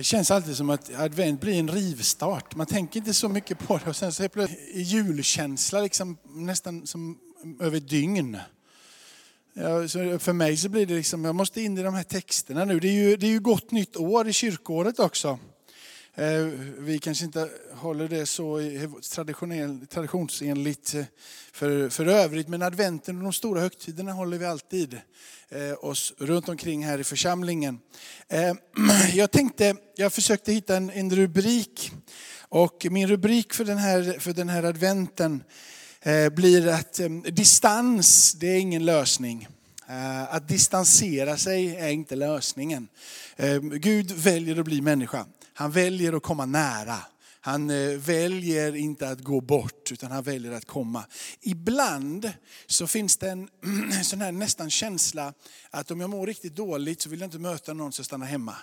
Det känns alltid som att advent blir en rivstart. Man tänker inte så mycket på det och sen så är det plötsligt julkänsla liksom, nästan som över dygn. Ja, så för mig så blir det liksom, jag måste in i de här texterna nu. Det är ju, det är ju gott nytt år i kyrkåret också. Eh, vi kanske inte håller det så traditionsenligt eh, för, för övrigt, men adventen och de stora högtiderna håller vi alltid eh, oss runt omkring här i församlingen. Jag tänkte, jag försökte hitta en, en rubrik och min rubrik för den här, för den här adventen blir att distans, det är ingen lösning. Att distansera sig är inte lösningen. Gud väljer att bli människa. Han väljer att komma nära. Han eh, väljer inte att gå bort, utan han väljer att komma. Ibland så finns det en sån här nästan känsla att om jag mår riktigt dåligt så vill jag inte möta någon som stannar hemma.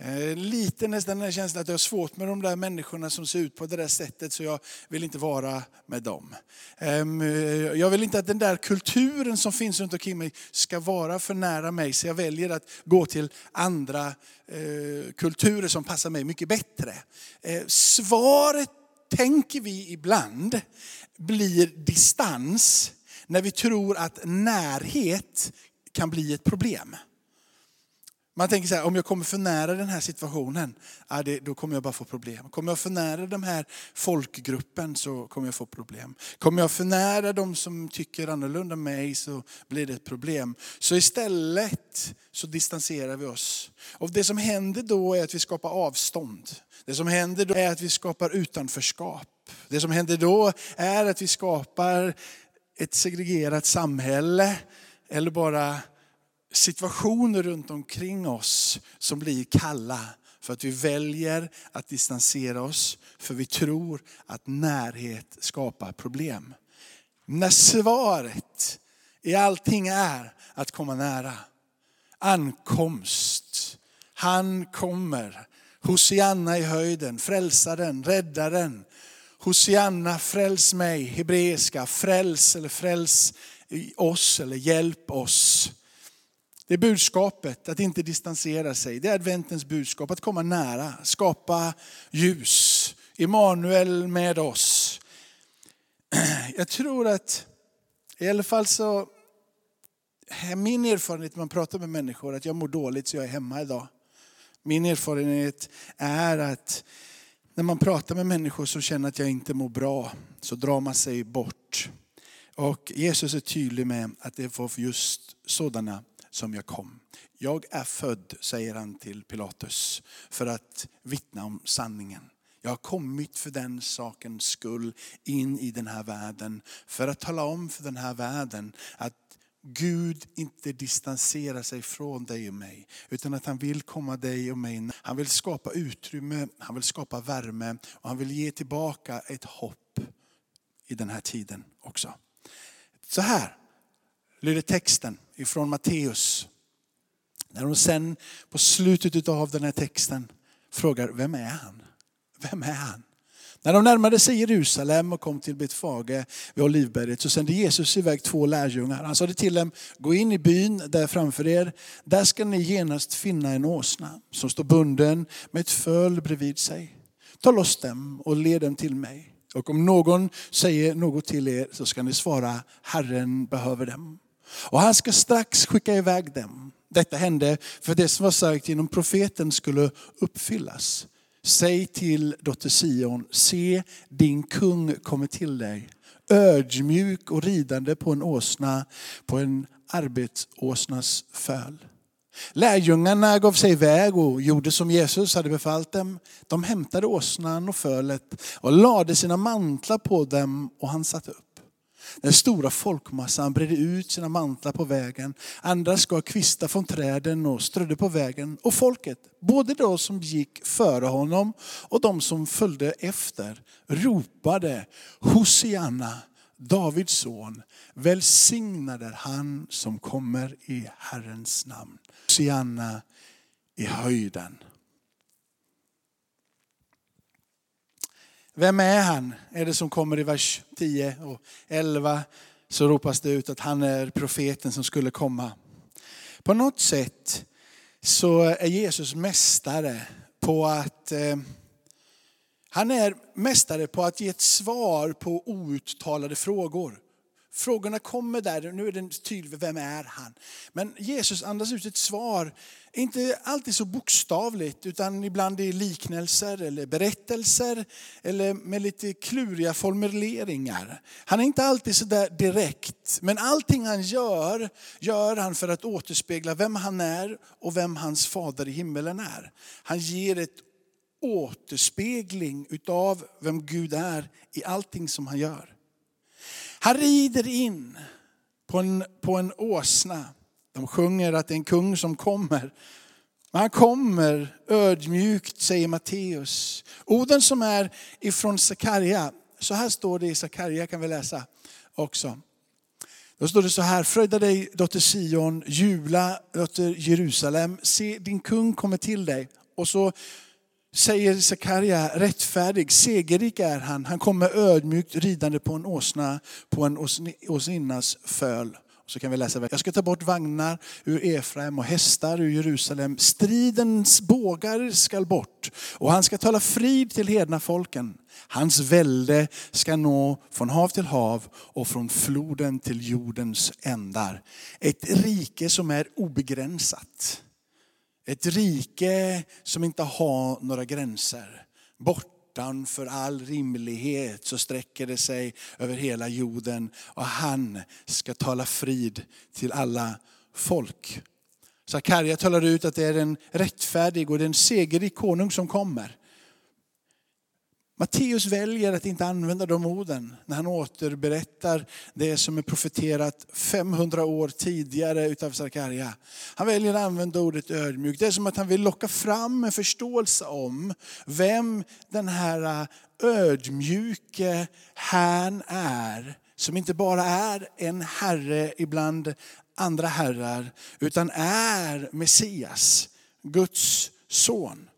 Eh, lite nästan den känslan att jag har svårt med de där människorna som ser ut på det där sättet så jag vill inte vara med dem. Ehm, eh, jag vill inte att den där kulturen som finns runt omkring mig ska vara för nära mig så jag väljer att gå till andra eh, kulturer som passar mig mycket bättre. Svaret tänker vi ibland blir distans när vi tror att närhet kan bli ett problem. Man tänker så här, om jag kommer för nära den här situationen, ja, det, då kommer jag bara få problem. Kommer jag för nära den här folkgruppen så kommer jag få problem. Kommer jag för nära de som tycker annorlunda än mig så blir det ett problem. Så istället så distanserar vi oss. Och det som händer då är att vi skapar avstånd. Det som händer då är att vi skapar utanförskap. Det som händer då är att vi skapar ett segregerat samhälle eller bara situationer runt omkring oss som blir kalla för att vi väljer att distansera oss för vi tror att närhet skapar problem. När svaret i allting är att komma nära. Ankomst. Han kommer. Hosianna i höjden, frälsaren, räddaren. Hosianna, fräls mig, hebreiska, fräls eller fräls oss eller hjälp oss. Det är budskapet, att inte distansera sig. Det är adventens budskap, att komma nära, skapa ljus. Immanuel med oss. Jag tror att, i alla fall så, min erfarenhet när man pratar med människor, att jag mår dåligt så jag är hemma idag. Min erfarenhet är att när man pratar med människor som känner att jag inte mår bra, så drar man sig bort. Och Jesus är tydlig med att det var just sådana som jag kom. Jag är född, säger han till Pilatus, för att vittna om sanningen. Jag har kommit för den sakens skull in i den här världen. För att tala om för den här världen att Gud inte distanserar sig från dig och mig. Utan att han vill komma dig och mig. Han vill skapa utrymme, han vill skapa värme och han vill ge tillbaka ett hopp i den här tiden också. Så här lyder texten ifrån Matteus. När de sen på slutet av den här texten frågar, vem är han? Vem är han? När de närmade sig Jerusalem och kom till Betfage vid Olivberget så sände Jesus iväg två lärjungar. Han sade till dem, gå in i byn där framför er. Där ska ni genast finna en åsna som står bunden med ett föl bredvid sig. Ta loss dem och led dem till mig. Och om någon säger något till er så ska ni svara, Herren behöver dem. Och han ska strax skicka iväg dem. Detta hände för det som var sagt genom profeten skulle uppfyllas. Säg till dotter Sion, se din kung kommer till dig. Ödmjuk och ridande på en åsna, på en arbetsåsnas föl. Lärjungarna gav sig iväg och gjorde som Jesus hade befallt dem. De hämtade åsnan och fölet och lade sina mantlar på dem och han satte upp. Den stora folkmassan bredde ut sina mantlar på vägen. Andra skar kvistar från träden och strödde på vägen. Och folket, både de som gick före honom och de som följde efter, ropade Hosianna, Davids son. Välsignad är han som kommer i Herrens namn. Hosianna i höjden. Vem är han? Är det som kommer i vers 10 och 11 så ropas det ut att han är profeten som skulle komma. På något sätt så är Jesus mästare på att eh, han är mästare på att ge ett svar på outtalade frågor. Frågorna kommer där, nu är det tydligt, vem är han? Men Jesus andas ut ett svar, inte alltid så bokstavligt, utan ibland i liknelser eller berättelser, eller med lite kluriga formuleringar. Han är inte alltid så där direkt, men allting han gör, gör han för att återspegla vem han är och vem hans fader i himmelen är. Han ger ett återspegling utav vem Gud är i allting som han gör. Han rider in på en, på en åsna. De sjunger att det är en kung som kommer. Men han kommer ödmjukt, säger Matteus. Orden som är ifrån Sakarja, så här står det i Sakarja kan vi läsa också. Då står det så här, fröjda dig dotter Sion, jubla dotter Jerusalem, se din kung kommer till dig. Och så säger Sakarja, rättfärdig, segerrik är han. Han kommer ödmjukt ridande på en åsna, på en åsninnas föl. Så kan vi läsa, jag ska ta bort vagnar ur Efraim och hästar ur Jerusalem. Stridens bågar skall bort och han ska tala frid till hedna folken. Hans välde ska nå från hav till hav och från floden till jordens ändar. Ett rike som är obegränsat. Ett rike som inte har några gränser. Bortanför all rimlighet så sträcker det sig över hela jorden och han ska tala frid till alla folk. Sakarja talar ut att det är en rättfärdig och en segerrik konung som kommer. Matteus väljer att inte använda de orden när han återberättar det som är profeterat 500 år tidigare utav Sakarja. Han väljer att använda ordet ödmjuk. Det är som att han vill locka fram en förståelse om vem den här äh, ödmjuke Herrn är. Som inte bara är en herre ibland andra herrar, utan är Messias, Guds son.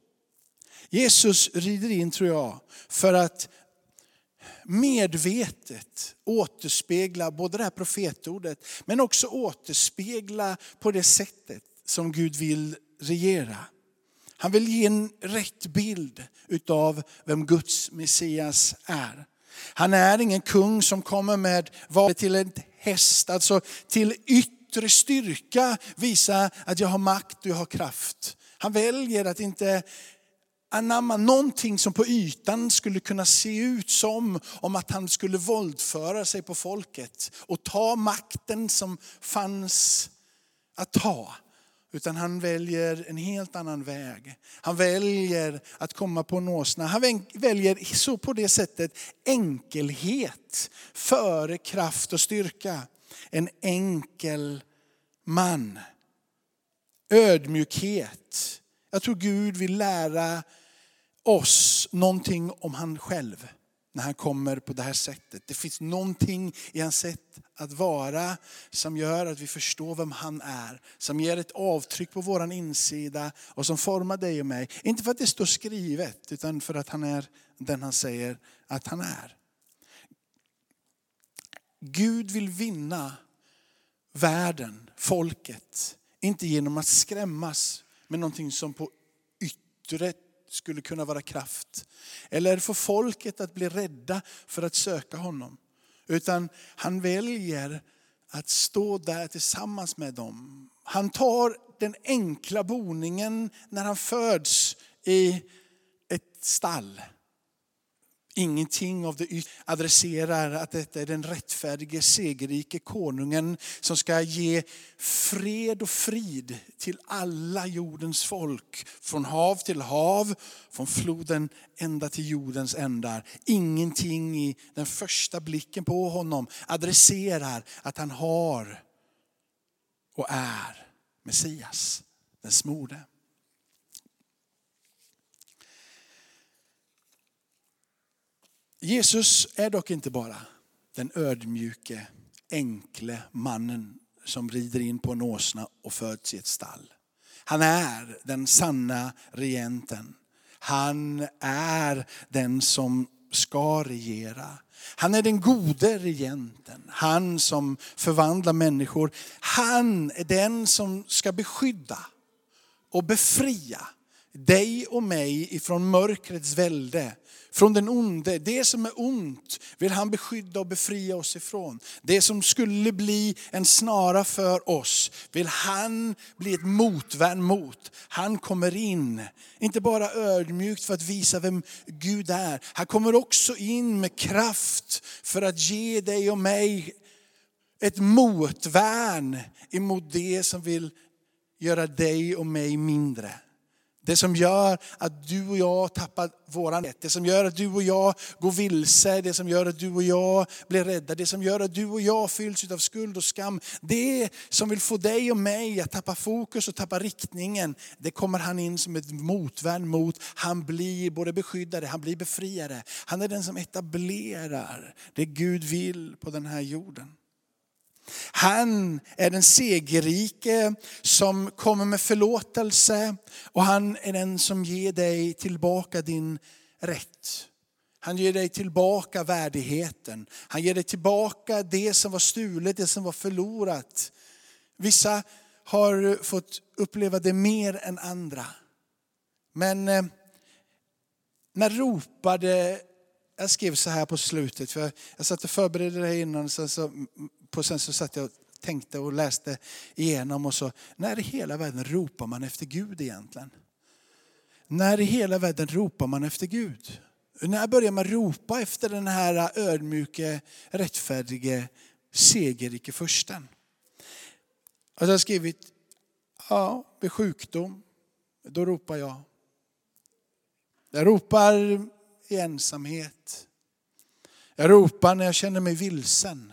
Jesus rider in, tror jag, för att medvetet återspegla både det här profetordet, men också återspegla på det sättet som Gud vill regera. Han vill ge en rätt bild utav vem Guds Messias är. Han är ingen kung som kommer med vapen till en häst, alltså till yttre styrka visa att jag har makt och jag har kraft. Han väljer att inte anamma någonting som på ytan skulle kunna se ut som om att han skulle våldföra sig på folket och ta makten som fanns att ta. Utan han väljer en helt annan väg. Han väljer att komma på en åsna. Han väljer så på det sättet enkelhet före kraft och styrka. En enkel man. Ödmjukhet. Jag tror Gud vill lära oss någonting om han själv när han kommer på det här sättet. Det finns någonting i hans sätt att vara som gör att vi förstår vem han är. Som ger ett avtryck på vår insida och som formar dig och mig. Inte för att det står skrivet utan för att han är den han säger att han är. Gud vill vinna världen, folket, inte genom att skrämmas med någonting som på yttret skulle kunna vara kraft. Eller få folket att bli rädda för att söka honom. Utan han väljer att stå där tillsammans med dem. Han tar den enkla boningen när han föds i ett stall. Ingenting av det adresserar att detta är den rättfärdige segerrike konungen som ska ge fred och frid till alla jordens folk. Från hav till hav, från floden ända till jordens ändar. Ingenting i den första blicken på honom adresserar att han har och är Messias, den smorde. Jesus är dock inte bara den ödmjuke, enkle mannen som rider in på en åsna och föds i ett stall. Han är den sanna regenten. Han är den som ska regera. Han är den gode regenten. Han som förvandlar människor. Han är den som ska beskydda och befria dig och mig ifrån mörkrets välde, från den onde. Det som är ont vill han beskydda och befria oss ifrån. Det som skulle bli en snara för oss vill han bli ett motvärn mot. Han kommer in, inte bara ödmjukt för att visa vem Gud är. Han kommer också in med kraft för att ge dig och mig ett motvärn emot det som vill göra dig och mig mindre. Det som gör att du och jag tappar våran rätt. Det som gör att du och jag går vilse. Det som gör att du och jag blir rädda. Det som gör att du och jag fylls av skuld och skam. Det som vill få dig och mig att tappa fokus och tappa riktningen. Det kommer han in som ett motvärn mot. Han blir både beskyddare, han blir befriare. Han är den som etablerar det Gud vill på den här jorden. Han är den segerrike som kommer med förlåtelse och han är den som ger dig tillbaka din rätt. Han ger dig tillbaka värdigheten. Han ger dig tillbaka det som var stulet, det som var förlorat. Vissa har fått uppleva det mer än andra. Men eh, när ropade, jag skrev så här på slutet, för jag satt och förberedde det här innan, så, så på sen så satt jag och tänkte och läste igenom och så, när i hela världen ropar man efter Gud egentligen? När i hela världen ropar man efter Gud? När börjar man ropa efter den här ödmjuke, rättfärdige, segerrike försten? Och jag har skrivit, ja, vid sjukdom, då ropar jag. Jag ropar i ensamhet. Jag ropar när jag känner mig vilsen.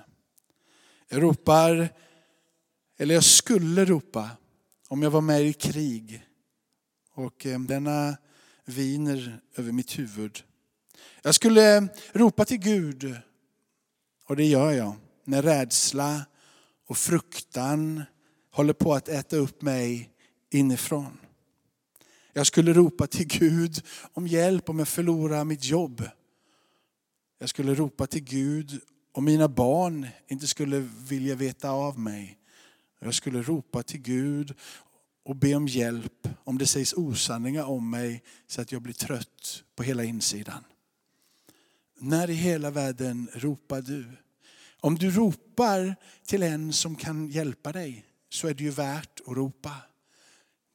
Jag ropar, eller jag skulle ropa, om jag var med i krig. Och eh, denna viner över mitt huvud. Jag skulle eh, ropa till Gud, och det gör jag, när rädsla och fruktan håller på att äta upp mig inifrån. Jag skulle ropa till Gud om hjälp om jag förlorar mitt jobb. Jag skulle ropa till Gud om mina barn inte skulle vilja veta av mig. Jag skulle ropa till Gud och be om hjälp om det sägs osanningar om mig så att jag blir trött på hela insidan. När i hela världen ropar du? Om du ropar till en som kan hjälpa dig så är det ju värt att ropa.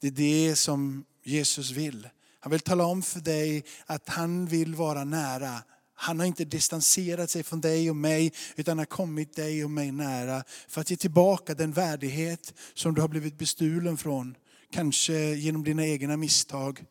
Det är det som Jesus vill. Han vill tala om för dig att han vill vara nära han har inte distanserat sig från dig och mig, utan har kommit dig och mig nära för att ge tillbaka den värdighet som du har blivit bestulen från. Kanske genom dina egna misstag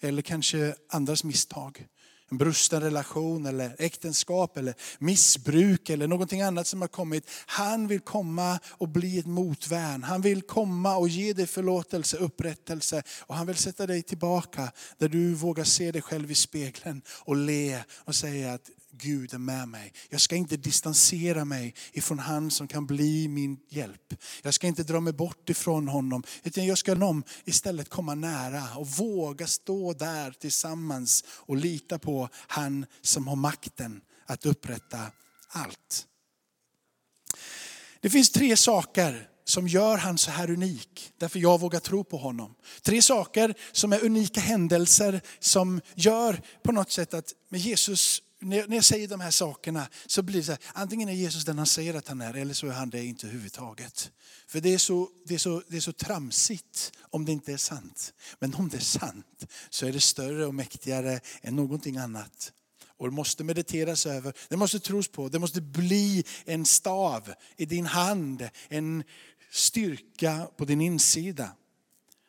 eller kanske andras misstag en brusten relation eller äktenskap eller missbruk eller någonting annat som har kommit. Han vill komma och bli ett motvärn. Han vill komma och ge dig förlåtelse, upprättelse och han vill sätta dig tillbaka där du vågar se dig själv i spegeln och le och säga att Gud är med mig. Jag ska inte distansera mig ifrån han som kan bli min hjälp. Jag ska inte dra mig bort ifrån honom. Utan jag ska honom istället komma nära och våga stå där tillsammans och lita på han som har makten att upprätta allt. Det finns tre saker som gör han så här unik. Därför jag vågar tro på honom. Tre saker som är unika händelser som gör på något sätt att med Jesus när jag säger de här sakerna så blir det så här, antingen är Jesus den han säger att han är eller så är han det inte överhuvudtaget. För det är, så, det, är så, det är så tramsigt om det inte är sant. Men om det är sant så är det större och mäktigare än någonting annat. Och det måste mediteras över, det måste tros på, det måste bli en stav i din hand, en styrka på din insida.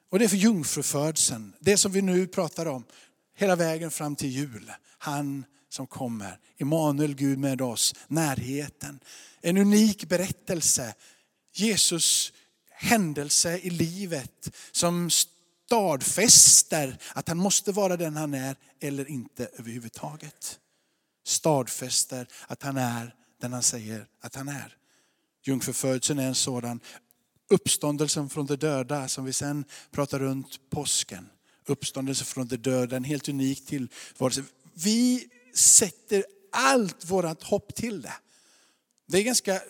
Och det är för jungfrufödseln, det som vi nu pratar om, hela vägen fram till jul. Han som kommer. Immanuel, Gud med oss, närheten. En unik berättelse. Jesus händelse i livet som stadfäster att han måste vara den han är eller inte överhuvudtaget. Stadfäster att han är den han säger att han är. Jungfrufödseln är en sådan. Uppståndelsen från de döda som vi sen pratar runt påsken. Uppståndelsen från de döda, en helt unik tillvarelse. Vi sätter allt vårt hopp till det. Det är ganska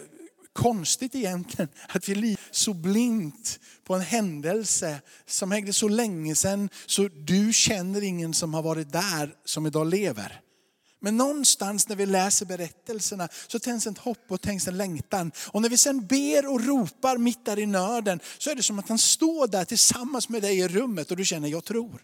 konstigt egentligen att vi litar så blint på en händelse som hängde så länge sedan så du känner ingen som har varit där som idag lever. Men någonstans när vi läser berättelserna så tänds ett hopp och tänds en längtan. Och när vi sen ber och ropar mitt där i nöden så är det som att han står där tillsammans med dig i rummet och du känner, jag tror.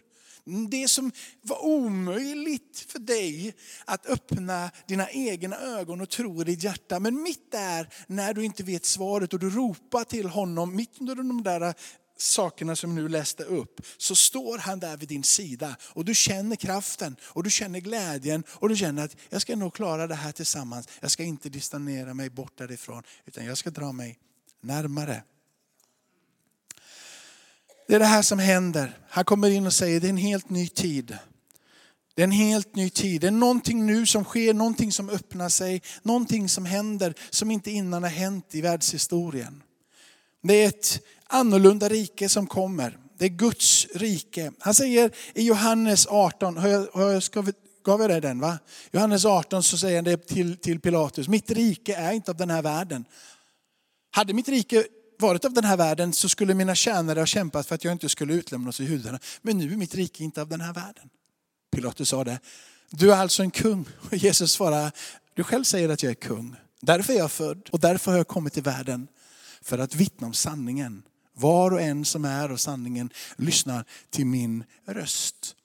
Det som var omöjligt för dig att öppna dina egna ögon och tro i ditt hjärta. Men mitt där, när du inte vet svaret och du ropar till honom, mitt under de där sakerna som nu läste upp, så står han där vid din sida. Och du känner kraften och du känner glädjen och du känner att jag ska nog klara det här tillsammans. Jag ska inte distanera mig bort därifrån utan jag ska dra mig närmare. Det är det här som händer. Han kommer in och säger det är en helt ny tid. Det är en helt ny tid. Det är någonting nu som sker, någonting som öppnar sig, någonting som händer som inte innan har hänt i världshistorien. Det är ett annorlunda rike som kommer. Det är Guds rike. Han säger i Johannes 18, har jag, har jag, ska vi, gav jag dig den va? Johannes 18 så säger han det till, till Pilatus, mitt rike är inte av den här världen. Hade mitt rike varit av den här världen så skulle mina tjänare ha kämpat för att jag inte skulle utlämnas i judarna. Men nu är mitt rike inte av den här världen. Pilatus sa det. Du är alltså en kung. Och Jesus svarade, du själv säger att jag är kung. Därför är jag född och därför har jag kommit till världen. För att vittna om sanningen. Var och en som är av sanningen lyssnar till min röst.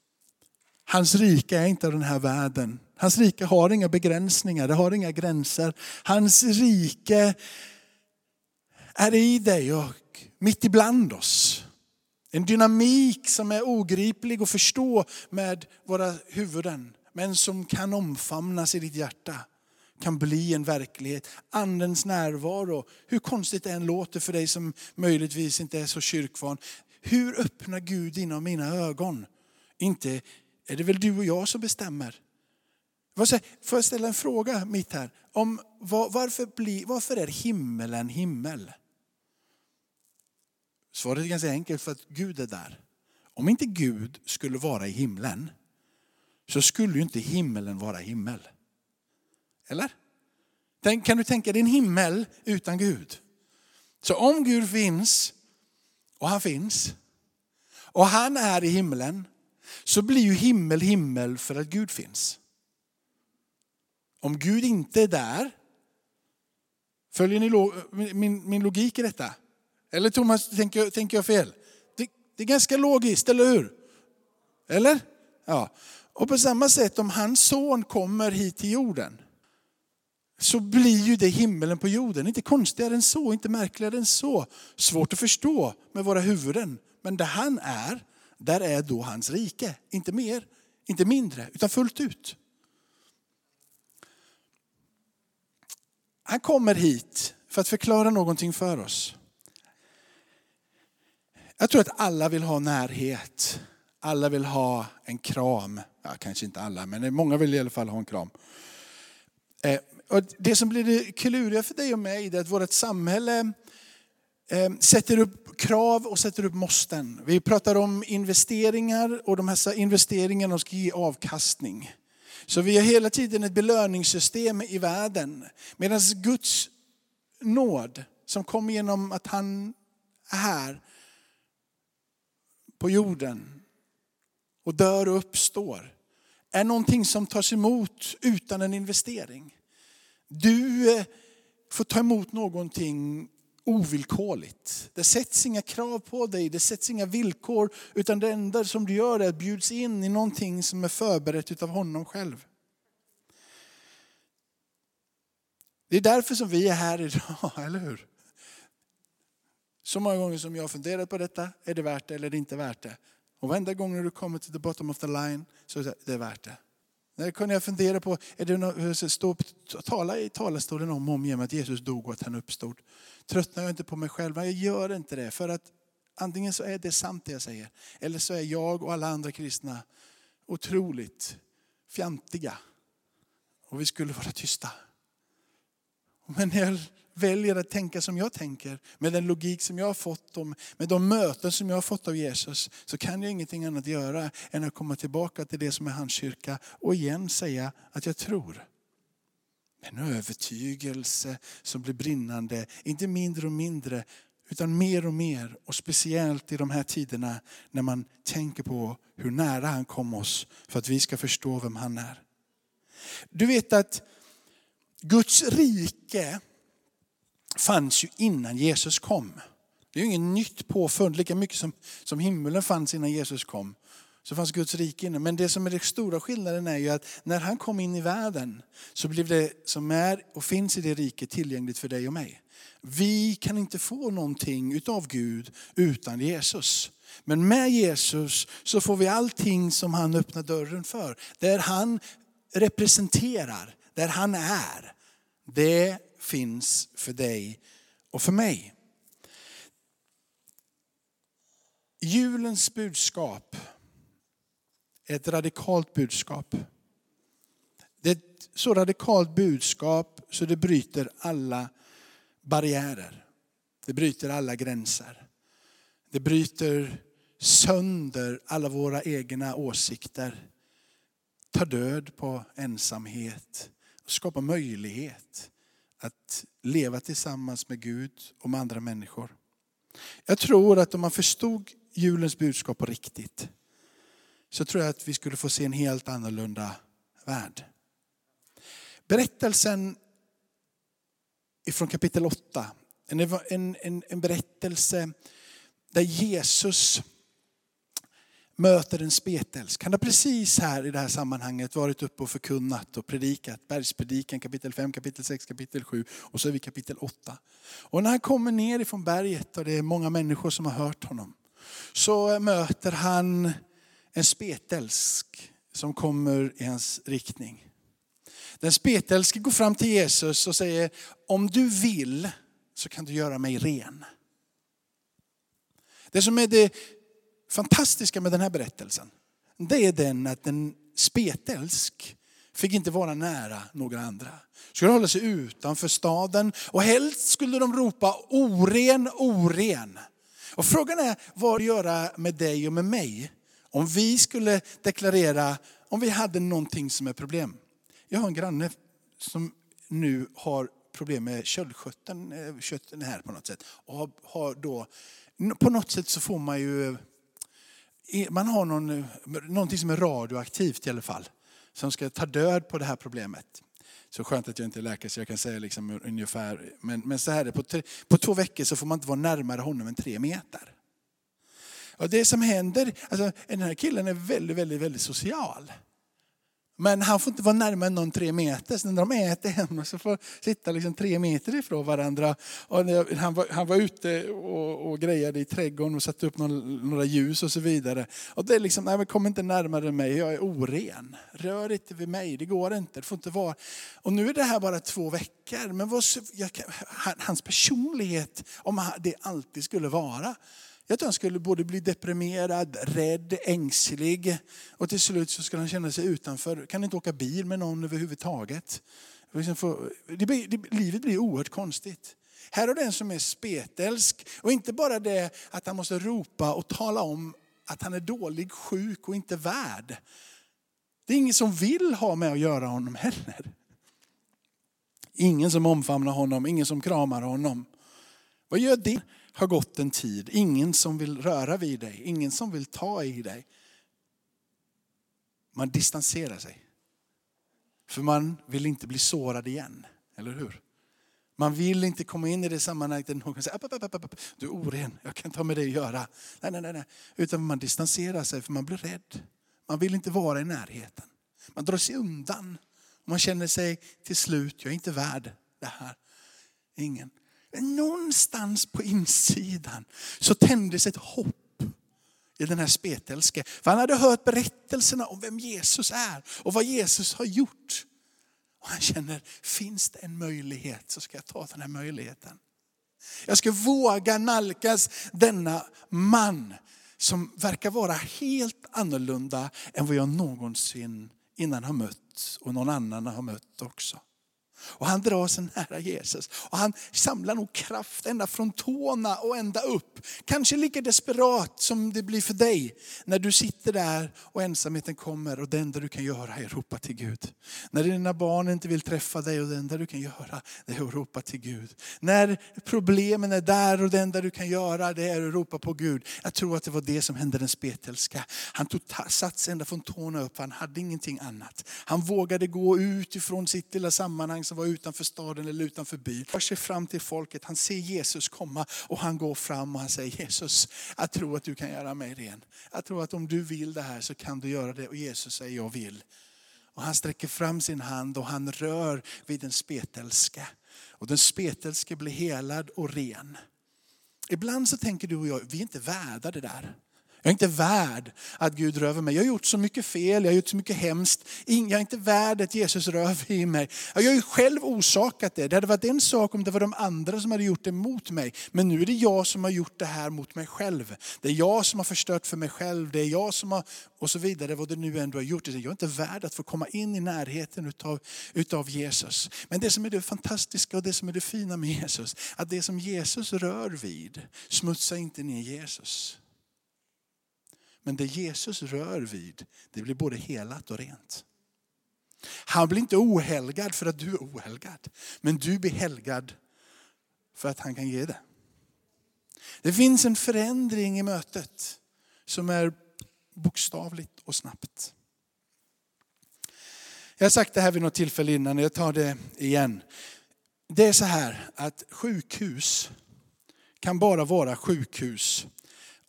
Hans rike är inte av den här världen. Hans rike har inga begränsningar, det har inga gränser. Hans rike är i dig och mitt ibland oss. En dynamik som är ogriplig att förstå med våra huvuden, men som kan omfamnas i ditt hjärta. Kan bli en verklighet. Andens närvaro, hur konstigt det än låter för dig som möjligtvis inte är så kyrkvan. Hur öppnar Gud dina och mina ögon? Inte är det väl du och jag som bestämmer. Får jag ställa en fråga mitt här? Om varför, blir, varför är himmelen himmel? Svaret är ganska enkelt, för att Gud är där. Om inte Gud skulle vara i himlen så skulle ju inte himmelen vara himmel. Eller? Kan du tänka dig en himmel utan Gud? Så om Gud finns, och han finns, och han är i himlen, så blir ju himmel himmel för att Gud finns. Om Gud inte är där, följer ni min, min logik i detta? Eller Thomas, tänker, tänker jag fel? Det, det är ganska logiskt, eller hur? Eller? Ja. Och på samma sätt om hans son kommer hit till jorden så blir ju det himmelen på jorden. Inte konstigare än så, inte märkligare än så. Svårt att förstå med våra huvuden. Men där han är, där är då hans rike. Inte mer, inte mindre, utan fullt ut. Han kommer hit för att förklara någonting för oss. Jag tror att alla vill ha närhet. Alla vill ha en kram. Ja, kanske inte alla, men många vill i alla fall ha en kram. Eh, och det som blir det kluriga för dig och mig är att vårt samhälle eh, sätter upp krav och sätter upp måsten. Vi pratar om investeringar och de här investeringarna ska ge avkastning. Så vi har hela tiden ett belöningssystem i världen. Medan Guds nåd som kommer genom att han är här på jorden och dör och uppstår är någonting som tas emot utan en investering. Du eh, får ta emot någonting ovillkorligt. Det sätts inga krav på dig, det sätts inga villkor, utan det enda som du gör är att bjuds in i någonting som är förberett av honom själv. Det är därför som vi är här idag, eller hur? Så många gånger som jag har funderat på detta, är det värt det eller är det inte värt det? Och varenda gång när du kommer till the bottom of the line så är det, värt det. När kunde jag fundera på, är det något, stå, tala i talarstolen om och om igen att Jesus dog och att han uppstod. Tröttnar jag inte på mig själv? Jag gör inte det. För att antingen så är det sant det jag säger. Eller så är jag och alla andra kristna otroligt fjantiga. Och vi skulle vara tysta. Men när jag väljer att tänka som jag tänker, med den logik som jag har fått, om, med de möten som jag har fått av Jesus, så kan jag ingenting annat göra än att komma tillbaka till det som är hans kyrka och igen säga att jag tror. En övertygelse som blir brinnande, inte mindre och mindre, utan mer och mer. Och speciellt i de här tiderna när man tänker på hur nära han kom oss för att vi ska förstå vem han är. Du vet att Guds rike fanns ju innan Jesus kom. Det är ju inget nytt påfund, lika mycket som, som himlen fanns innan Jesus kom. Så fanns Guds rike inne. Men det som är den stora skillnaden är ju att när han kom in i världen så blev det som är och finns i det riket tillgängligt för dig och mig. Vi kan inte få någonting utav Gud utan Jesus. Men med Jesus så får vi allting som han öppnar dörren för. Där han representerar, där han är. Det finns för dig och för mig. Julens budskap är ett radikalt budskap. Det är ett så radikalt budskap så det bryter alla barriärer. Det bryter alla gränser. Det bryter sönder alla våra egna åsikter. Tar död på ensamhet och skapar möjlighet att leva tillsammans med Gud och med andra människor. Jag tror att om man förstod julens budskap på riktigt så tror jag att vi skulle få se en helt annorlunda värld. Berättelsen ifrån kapitel 8, en, en, en, en berättelse där Jesus möter en spetälsk. Han har precis här i det här sammanhanget varit uppe och förkunnat och predikat. Bergspredikan kapitel 5, kapitel 6, kapitel 7 och så är vi kapitel 8. Och när han kommer ner ifrån berget och det är många människor som har hört honom. Så möter han en spetälsk som kommer i hans riktning. Den spetälske går fram till Jesus och säger, om du vill så kan du göra mig ren. Det som är det fantastiska med den här berättelsen, det är den att en spetälsk fick inte vara nära några andra. Skulle hålla sig utanför staden och helst skulle de ropa oren, oren. Och frågan är vad det göra med dig och med mig om vi skulle deklarera om vi hade någonting som är problem. Jag har en granne som nu har problem med köldkötten eh, här på något sätt. Och har då, på något sätt så får man ju, man har någon, någonting som är radioaktivt i alla fall. Som ska ta död på det här problemet. Så skönt att jag inte är läkare så jag kan säga liksom ungefär. Men, men så här är det, på, på två veckor så får man inte vara närmare honom än tre meter. Och det som händer, alltså den här killen är väldigt, väldigt, väldigt social. Men han får inte vara närmare någon tre meter. Så när de äter hemma så får sitta liksom tre meter ifrån varandra. Och han, var, han var ute och, och grejade i trädgården och satte upp någon, några ljus och så vidare. Och det är liksom, nej men kom inte närmare mig, jag är oren. Rör inte vid mig, det går inte. Det får inte vara. Och nu är det här bara två veckor. Men vad, jag, hans personlighet, om det alltid skulle vara, jag tror han skulle både bli deprimerad, rädd, ängslig och till slut så skulle han känna sig utanför. Kan inte åka bil med någon överhuvudtaget. Det blir, det, livet blir oerhört konstigt. Här har den som är spetälsk och inte bara det att han måste ropa och tala om att han är dålig, sjuk och inte värd. Det är ingen som vill ha med att göra honom heller. Ingen som omfamnar honom, ingen som kramar honom. Vad gör det? Har gått en tid. Ingen som vill röra vid dig, ingen som vill ta i dig. Man distanserar sig. För man vill inte bli sårad igen, eller hur? Man vill inte komma in i det sammanhanget där någon säger upp, upp, upp, du är oren, jag kan ta med dig att göra. Nej, nej, nej. Utan man distanserar sig för man blir rädd. Man vill inte vara i närheten. Man drar sig undan. Man känner sig till slut, jag är inte värd det här. Ingen. Någonstans på insidan så tändes ett hopp i den här spetälske. För han hade hört berättelserna om vem Jesus är och vad Jesus har gjort. Och han känner, finns det en möjlighet så ska jag ta den här möjligheten. Jag ska våga nalkas denna man som verkar vara helt annorlunda än vad jag någonsin innan har mött och någon annan har mött också. Och han drar sig nära Jesus. Och han samlar nog kraft ända från tårna och ända upp. Kanske lika desperat som det blir för dig när du sitter där och ensamheten kommer och det enda du kan göra är att ropa till Gud. När dina barn inte vill träffa dig och det enda du kan göra är att ropa till Gud. När problemen är där och det enda du kan göra det är att ropa på Gud. Jag tror att det var det som hände den spetälska. Han tog sats ända från tårna upp, han hade ingenting annat. Han vågade gå ut ifrån sitt lilla sammanhang som var utanför staden eller utanför byn. Han sig fram till folket, han ser Jesus komma och han går fram och han säger Jesus, jag tror att du kan göra mig ren. Jag tror att om du vill det här så kan du göra det. Och Jesus säger jag vill. Och han sträcker fram sin hand och han rör vid den spetälske. Och den spetälske blir helad och ren. Ibland så tänker du och jag, vi är inte värda det där. Jag är inte värd att Gud rör vid mig. Jag har gjort så mycket fel, jag har gjort så mycket hemskt. Jag är inte värd att Jesus rör vid mig. Jag har ju själv orsakat det. Det hade varit en sak om det var de andra som hade gjort det mot mig. Men nu är det jag som har gjort det här mot mig själv. Det är jag som har förstört för mig själv. Det är jag som har, och så vidare, vad det nu ändå har gjort. Jag är inte värd att få komma in i närheten utav, utav Jesus. Men det som är det fantastiska och det som är det fina med Jesus, att det som Jesus rör vid smutsar inte ner Jesus. Men det Jesus rör vid, det blir både helat och rent. Han blir inte ohelgad för att du är ohelgad. Men du blir helgad för att han kan ge det. Det finns en förändring i mötet som är bokstavligt och snabbt. Jag har sagt det här vid något tillfälle innan, jag tar det igen. Det är så här att sjukhus kan bara vara sjukhus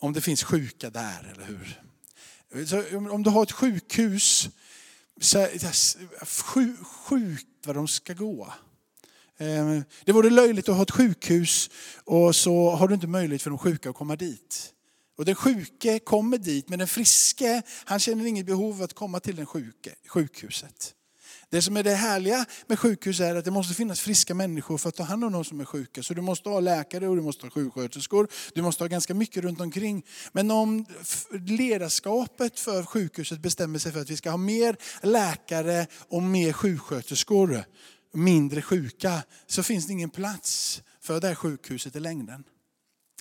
om det finns sjuka där, eller hur? Så om du har ett sjukhus, så, sjuk, sjuk vad de ska gå. Ehm, det vore löjligt att ha ett sjukhus och så har du inte möjlighet för de sjuka att komma dit. Och den sjuke kommer dit, men den friske han känner inget behov av att komma till den sjuke, sjukhuset. Det som är det härliga med sjukhus är att det måste finnas friska människor för att ta hand om de som är sjuka. Så du måste ha läkare och du måste ha sjuksköterskor. Du måste ha ganska mycket runt omkring. Men om ledarskapet för sjukhuset bestämmer sig för att vi ska ha mer läkare och mer sjuksköterskor, mindre sjuka, så finns det ingen plats för det här sjukhuset i längden.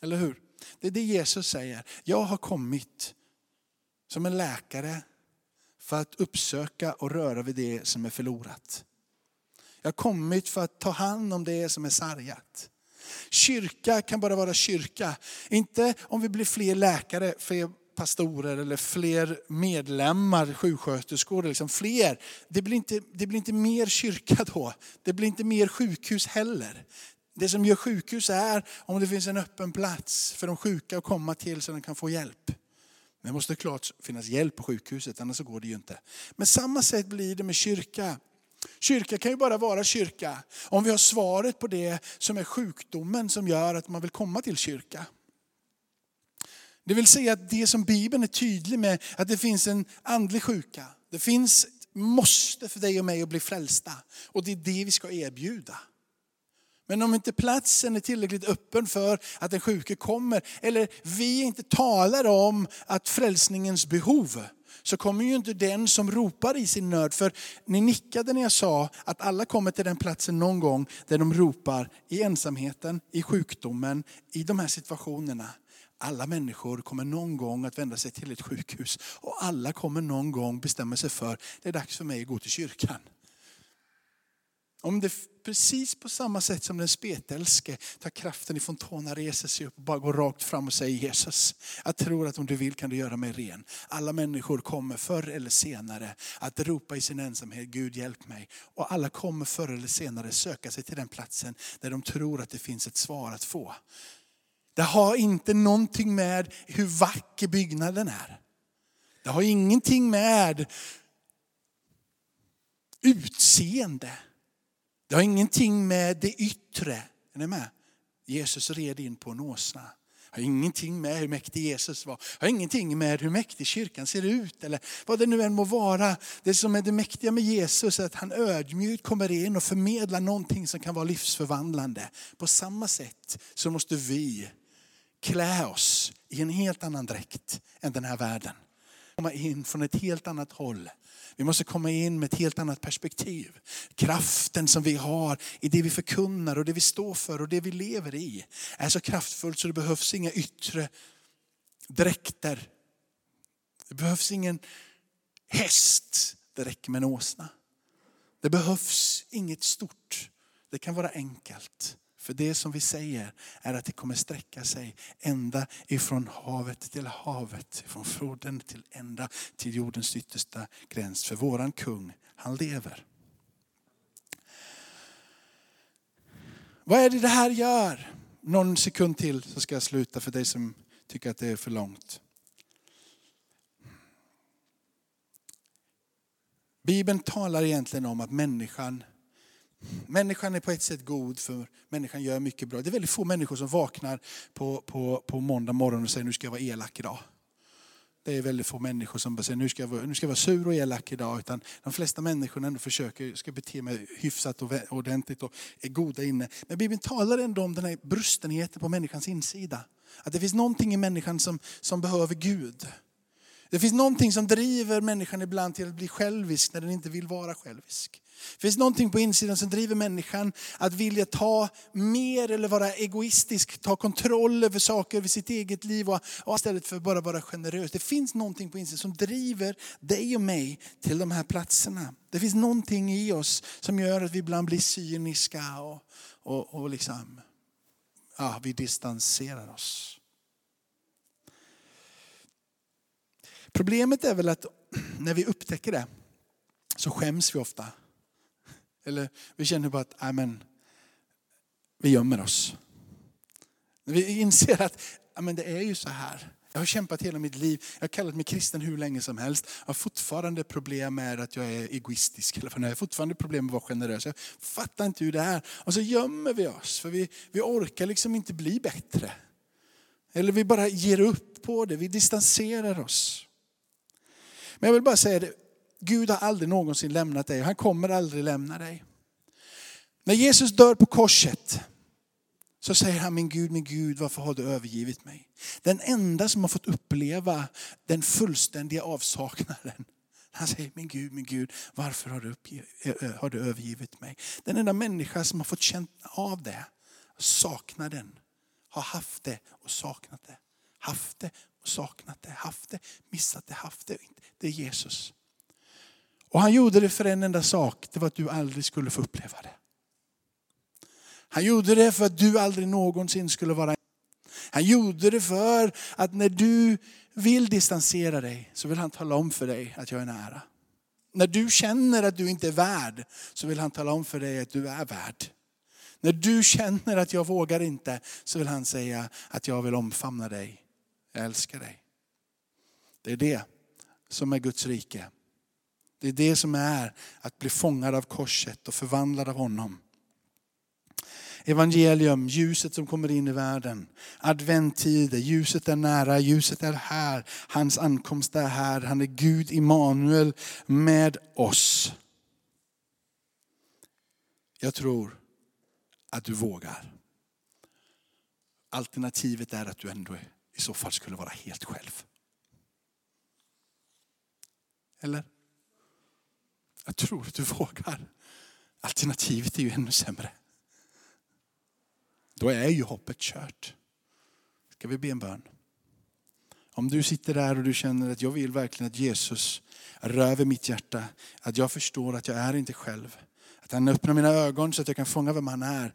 Eller hur? Det är det Jesus säger. Jag har kommit som en läkare för att uppsöka och röra vid det som är förlorat. Jag har kommit för att ta hand om det som är sargat. Kyrka kan bara vara kyrka. Inte om vi blir fler läkare, fler pastorer eller fler medlemmar, sjuksköterskor, liksom fler. Det blir, inte, det blir inte mer kyrka då. Det blir inte mer sjukhus heller. Det som gör sjukhus är om det finns en öppen plats för de sjuka att komma till så de kan få hjälp. Det måste klart finnas hjälp på sjukhuset, annars så går det ju inte. Men samma sätt blir det med kyrka. Kyrka kan ju bara vara kyrka om vi har svaret på det som är sjukdomen som gör att man vill komma till kyrka. Det vill säga att det som Bibeln är tydlig med, att det finns en andlig sjuka. Det finns måste för dig och mig att bli frälsta. Och det är det vi ska erbjuda. Men om inte platsen är tillräckligt öppen för att den sjuke kommer, eller vi inte talar om att frälsningens behov, så kommer ju inte den som ropar i sin nöd. För ni nickade när jag sa att alla kommer till den platsen någon gång där de ropar i ensamheten, i sjukdomen, i de här situationerna. Alla människor kommer någon gång att vända sig till ett sjukhus och alla kommer någon gång bestämma sig för det är dags för mig att gå till kyrkan. Om det precis på samma sätt som den spetälske tar kraften ifrån tårna, reser sig upp och bara går rakt fram och säger Jesus, jag tror att om du vill kan du göra mig ren. Alla människor kommer förr eller senare att ropa i sin ensamhet, Gud hjälp mig. Och alla kommer förr eller senare söka sig till den platsen där de tror att det finns ett svar att få. Det har inte någonting med hur vacker byggnaden är. Det har ingenting med utseende. Det har ingenting med det yttre, är ni med? Jesus red in på en åsna. Det har ingenting med hur mäktig Jesus var. Det har ingenting med hur mäktig kyrkan ser ut eller vad det nu än må vara. Det som är det mäktiga med Jesus är att han ödmjukt kommer in och förmedlar någonting som kan vara livsförvandlande. På samma sätt så måste vi klä oss i en helt annan dräkt än den här världen komma in från ett helt annat håll. Vi måste komma in med ett helt annat perspektiv. Kraften som vi har i det vi förkunnar och det vi står för och det vi lever i är så kraftfullt så det behövs inga yttre dräkter. Det behövs ingen häst, det räcker med en åsna. Det behövs inget stort, det kan vara enkelt. För det som vi säger är att det kommer sträcka sig ända ifrån havet till havet, från floden till ända till jordens yttersta gräns. För våran kung, han lever. Vad är det det här gör? Någon sekund till så ska jag sluta för dig som tycker att det är för långt. Bibeln talar egentligen om att människan Människan är på ett sätt god för människan gör mycket bra. Det är väldigt få människor som vaknar på, på, på måndag morgon och säger nu ska jag vara elak idag. Det är väldigt få människor som säger nu ska jag vara, nu ska jag vara sur och elak idag. Utan de flesta människor ändå försöker ska bete mig hyfsat och ordentligt och är goda inne. Men Bibeln talar ändå om den här brustenheten på människans insida. Att det finns någonting i människan som, som behöver Gud. Det finns någonting som driver människan ibland till att bli självisk när den inte vill vara självisk. Det finns någonting på insidan som driver människan att vilja ta mer eller vara egoistisk, ta kontroll över saker, över sitt eget liv och, och istället för att bara vara generös. Det finns någonting på insidan som driver dig och mig till de här platserna. Det finns någonting i oss som gör att vi ibland blir cyniska och, och, och liksom, ja, vi distanserar oss. Problemet är väl att när vi upptäcker det så skäms vi ofta. Eller vi känner bara att amen, vi gömmer oss. Vi inser att amen, det är ju så här. Jag har kämpat hela mitt liv. Jag har kallat mig kristen hur länge som helst. Jag har fortfarande problem med att jag är egoistisk. Eller jag har fortfarande problem med att vara generös. Jag fattar inte hur det är. Och så gömmer vi oss. För vi, vi orkar liksom inte bli bättre. Eller vi bara ger upp på det. Vi distanserar oss. Men jag vill bara säga det, Gud har aldrig någonsin lämnat dig och han kommer aldrig lämna dig. När Jesus dör på korset så säger han, min Gud, min Gud, varför har du övergivit mig? Den enda som har fått uppleva den fullständiga avsaknaden. Han säger, min Gud, min Gud, varför har du, har du övergivit mig? Den enda människa som har fått känna av det, saknaden, har haft det och saknat det. Haft det saknat det, haft det, missat det, haft det. Det är Jesus. Och han gjorde det för en enda sak, det var att du aldrig skulle få uppleva det. Han gjorde det för att du aldrig någonsin skulle vara Han gjorde det för att när du vill distansera dig så vill han tala om för dig att jag är nära. När du känner att du inte är värd så vill han tala om för dig att du är värd. När du känner att jag vågar inte så vill han säga att jag vill omfamna dig. Jag älskar dig. Det är det som är Guds rike. Det är det som är att bli fångad av korset och förvandlad av honom. Evangelium, ljuset som kommer in i världen. Adventtider, ljuset är nära, ljuset är här. Hans ankomst är här. Han är Gud Immanuel med oss. Jag tror att du vågar. Alternativet är att du ändå i så fall skulle vara helt själv. Eller? Jag tror att du vågar. Alternativet är ju ännu sämre. Då är ju hoppet kört. Ska vi be en bön? Om du sitter där och du känner att jag vill verkligen att Jesus röver mitt hjärta. Att jag förstår att jag är inte själv. Att han öppnar mina ögon så att jag kan fånga vem han är.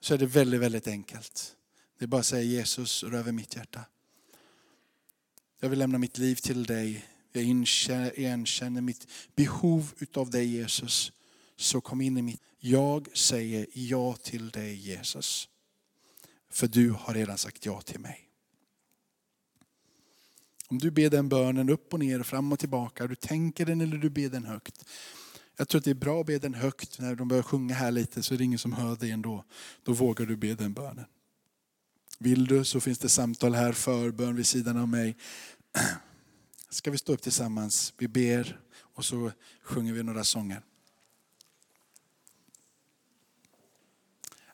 Så är det väldigt, väldigt enkelt. Det är bara att säga Jesus, rör mitt hjärta. Jag vill lämna mitt liv till dig. Jag erkänner mitt behov utav dig Jesus. Så kom in i mitt. Jag säger ja till dig Jesus. För du har redan sagt ja till mig. Om du ber den bönen upp och ner, fram och tillbaka, du tänker den eller du ber den högt. Jag tror att det är bra att be den högt när de börjar sjunga här lite så är det ingen som hör dig ändå. Då vågar du be den bönen. Vill du så finns det samtal här, förbön vid sidan av mig. Ska vi stå upp tillsammans? Vi ber och så sjunger vi några sånger.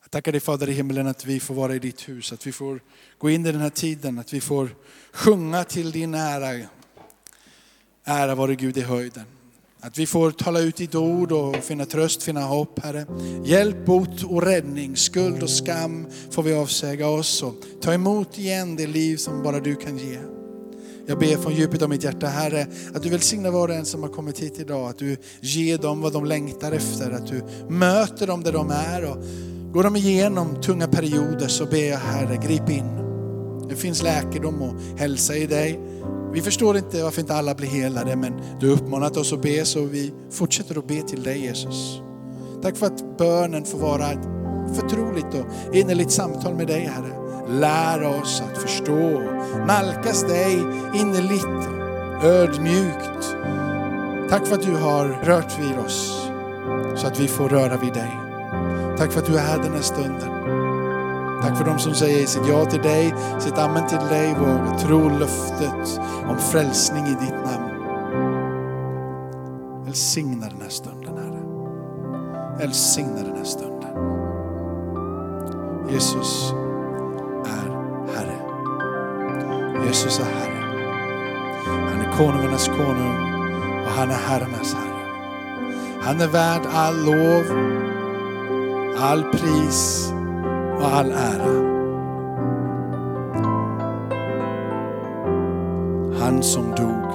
Jag tackar dig Fader i himmelen att vi får vara i ditt hus, att vi får gå in i den här tiden, att vi får sjunga till din ära. Ära vare Gud i höjden. Att vi får tala ut ditt ord och finna tröst, finna hopp Herre. Hjälp, bot och räddning, skuld och skam får vi avsäga oss och ta emot igen det liv som bara du kan ge. Jag ber från djupet av mitt hjärta Herre, att du välsignar var och en som har kommit hit idag. Att du ger dem vad de längtar efter, att du möter dem där de är. Och går de igenom tunga perioder så ber jag Herre, grip in. Det finns läkedom och hälsa i dig. Vi förstår inte varför inte alla blir helade, men du har uppmanat oss att be så vi fortsätter att be till dig Jesus. Tack för att bönen får vara ett förtroligt och innerligt samtal med dig Herre. Lär oss att förstå, nalkas dig innerligt, ödmjukt. Tack för att du har rört vid oss så att vi får röra vid dig. Tack för att du är här den här stunden. Tack för de som säger sitt ja till dig, sitt amen till dig, vågar tro löftet om frälsning i ditt namn. Välsigna den här stunden Herre. Välsigna den här stunden. Jesus är Herre. Jesus är Herre. Han är konungarnas konung och han är herrarnas Herre. Han är värd all lov, all pris och all ära. Han som dog,